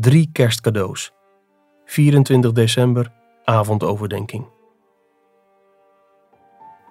Drie kerstcadeaus. 24 december, avondoverdenking.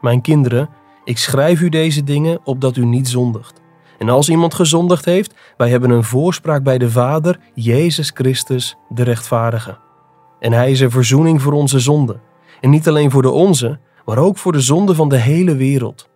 Mijn kinderen, ik schrijf u deze dingen opdat u niet zondigt. En als iemand gezondigd heeft, wij hebben een voorspraak bij de Vader, Jezus Christus, de rechtvaardige. En hij is een verzoening voor onze zonden. En niet alleen voor de onze, maar ook voor de zonde van de hele wereld.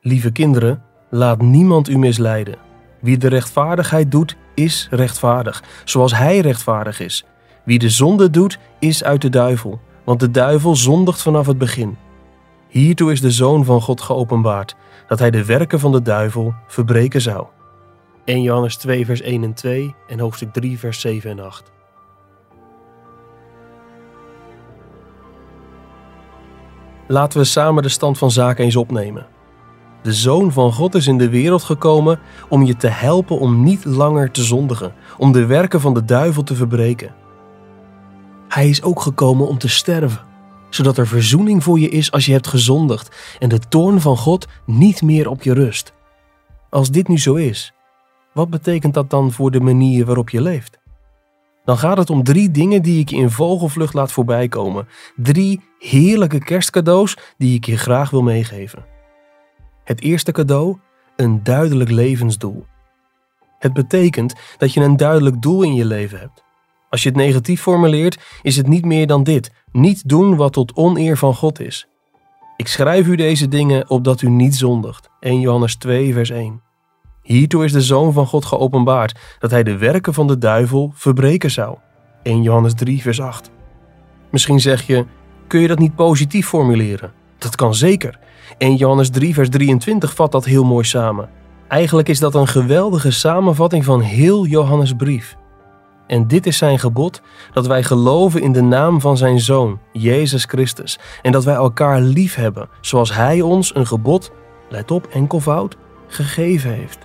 Lieve kinderen, laat niemand u misleiden. Wie de rechtvaardigheid doet, is rechtvaardig, zoals hij rechtvaardig is. Wie de zonde doet, is uit de duivel, want de duivel zondigt vanaf het begin. Hiertoe is de Zoon van God geopenbaard, dat hij de werken van de duivel verbreken zou. 1 Johannes 2 vers 1 en 2 en hoofdstuk 3 vers 7 en 8. Laten we samen de stand van zaken eens opnemen. De Zoon van God is in de wereld gekomen om je te helpen om niet langer te zondigen, om de werken van de duivel te verbreken. Hij is ook gekomen om te sterven, zodat er verzoening voor je is als je hebt gezondigd en de toorn van God niet meer op je rust. Als dit nu zo is, wat betekent dat dan voor de manier waarop je leeft? Dan gaat het om drie dingen die ik je in vogelvlucht laat voorbijkomen. Drie heerlijke kerstcadeaus die ik je graag wil meegeven. Het eerste cadeau, een duidelijk levensdoel. Het betekent dat je een duidelijk doel in je leven hebt. Als je het negatief formuleert, is het niet meer dan dit: niet doen wat tot oneer van God is. Ik schrijf u deze dingen opdat u niet zondigt. 1 Johannes 2, vers 1. Hiertoe is de Zoon van God geopenbaard, dat hij de werken van de duivel verbreken zou. 1 Johannes 3, vers 8. Misschien zeg je: kun je dat niet positief formuleren? Dat kan zeker. 1 Johannes 3, vers 23 vat dat heel mooi samen. Eigenlijk is dat een geweldige samenvatting van heel Johannes' brief. En dit is zijn gebod: dat wij geloven in de naam van zijn Zoon, Jezus Christus, en dat wij elkaar lief hebben, zoals hij ons een gebod, let op enkelvoud, gegeven heeft.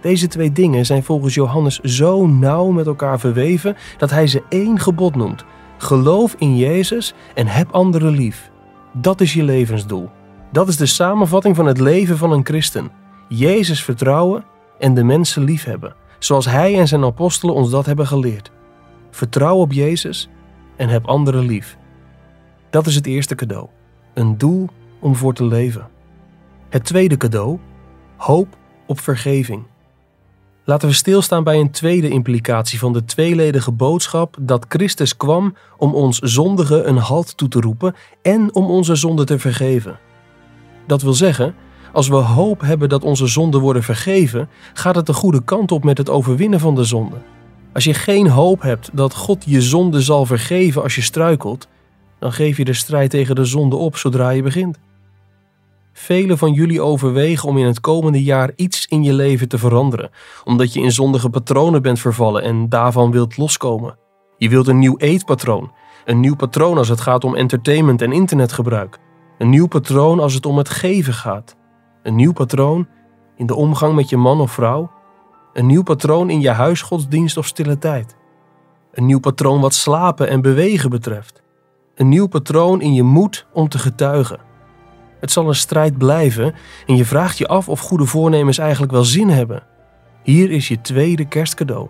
Deze twee dingen zijn volgens Johannes zo nauw met elkaar verweven dat hij ze één gebod noemt: geloof in Jezus en heb anderen lief. Dat is je levensdoel. Dat is de samenvatting van het leven van een christen. Jezus vertrouwen en de mensen liefhebben, zoals Hij en zijn apostelen ons dat hebben geleerd. Vertrouw op Jezus en heb anderen lief. Dat is het eerste cadeau. Een doel om voor te leven. Het tweede cadeau, hoop op vergeving. Laten we stilstaan bij een tweede implicatie van de tweeledige boodschap dat Christus kwam om ons zondigen een halt toe te roepen en om onze zonden te vergeven. Dat wil zeggen, als we hoop hebben dat onze zonden worden vergeven, gaat het de goede kant op met het overwinnen van de zonde. Als je geen hoop hebt dat God je zonde zal vergeven als je struikelt, dan geef je de strijd tegen de zonde op zodra je begint. Velen van jullie overwegen om in het komende jaar iets in je leven te veranderen, omdat je in zondige patronen bent vervallen en daarvan wilt loskomen. Je wilt een nieuw eetpatroon, een nieuw patroon als het gaat om entertainment en internetgebruik, een nieuw patroon als het om het geven gaat, een nieuw patroon in de omgang met je man of vrouw, een nieuw patroon in je huisgodsdienst of stille tijd, een nieuw patroon wat slapen en bewegen betreft, een nieuw patroon in je moed om te getuigen het zal een strijd blijven en je vraagt je af of goede voornemens eigenlijk wel zin hebben. Hier is je tweede kerstcadeau.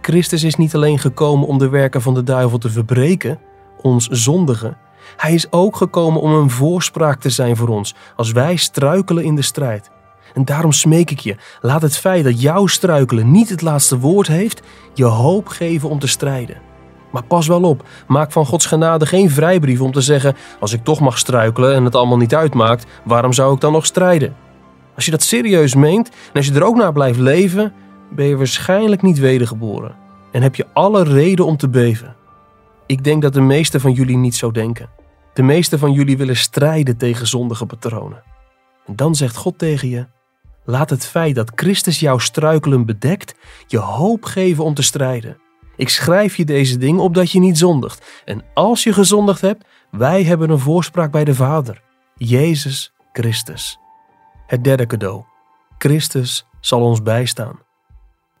Christus is niet alleen gekomen om de werken van de duivel te verbreken, ons zondigen. Hij is ook gekomen om een voorspraak te zijn voor ons als wij struikelen in de strijd. En daarom smeek ik je, laat het feit dat jouw struikelen niet het laatste woord heeft, je hoop geven om te strijden. Maar pas wel op, maak van Gods genade geen vrijbrief om te zeggen: als ik toch mag struikelen en het allemaal niet uitmaakt, waarom zou ik dan nog strijden? Als je dat serieus meent en als je er ook naar blijft leven, ben je waarschijnlijk niet wedergeboren en heb je alle reden om te beven. Ik denk dat de meesten van jullie niet zo denken. De meesten van jullie willen strijden tegen zondige patronen. En dan zegt God tegen je: laat het feit dat Christus jouw struikelen bedekt, je hoop geven om te strijden. Ik schrijf je deze dingen opdat je niet zondigt. En als je gezondigd hebt, wij hebben een voorspraak bij de Vader, Jezus Christus. Het derde cadeau. Christus zal ons bijstaan.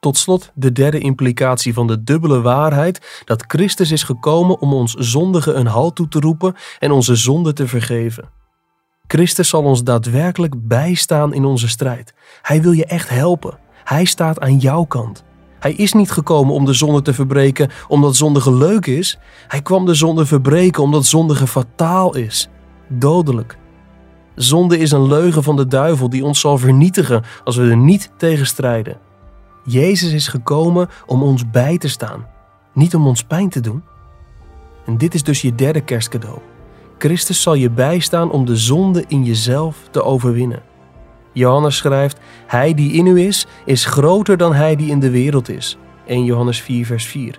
Tot slot de derde implicatie van de dubbele waarheid dat Christus is gekomen om ons zondigen een halt toe te roepen en onze zonden te vergeven. Christus zal ons daadwerkelijk bijstaan in onze strijd. Hij wil je echt helpen. Hij staat aan jouw kant. Hij is niet gekomen om de zonde te verbreken omdat zondige leuk is. Hij kwam de zonde verbreken omdat zondige fataal is, dodelijk. Zonde is een leugen van de duivel die ons zal vernietigen als we er niet tegen strijden. Jezus is gekomen om ons bij te staan, niet om ons pijn te doen. En dit is dus je derde kerstcadeau. Christus zal je bijstaan om de zonde in jezelf te overwinnen. Johannes schrijft: Hij die in u is, is groter dan hij die in de wereld is. 1 Johannes 4, vers 4.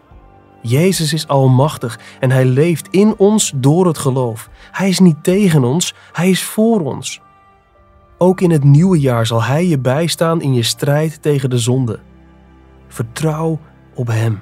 Jezus is almachtig en hij leeft in ons door het geloof. Hij is niet tegen ons, hij is voor ons. Ook in het nieuwe jaar zal hij je bijstaan in je strijd tegen de zonde. Vertrouw op hem.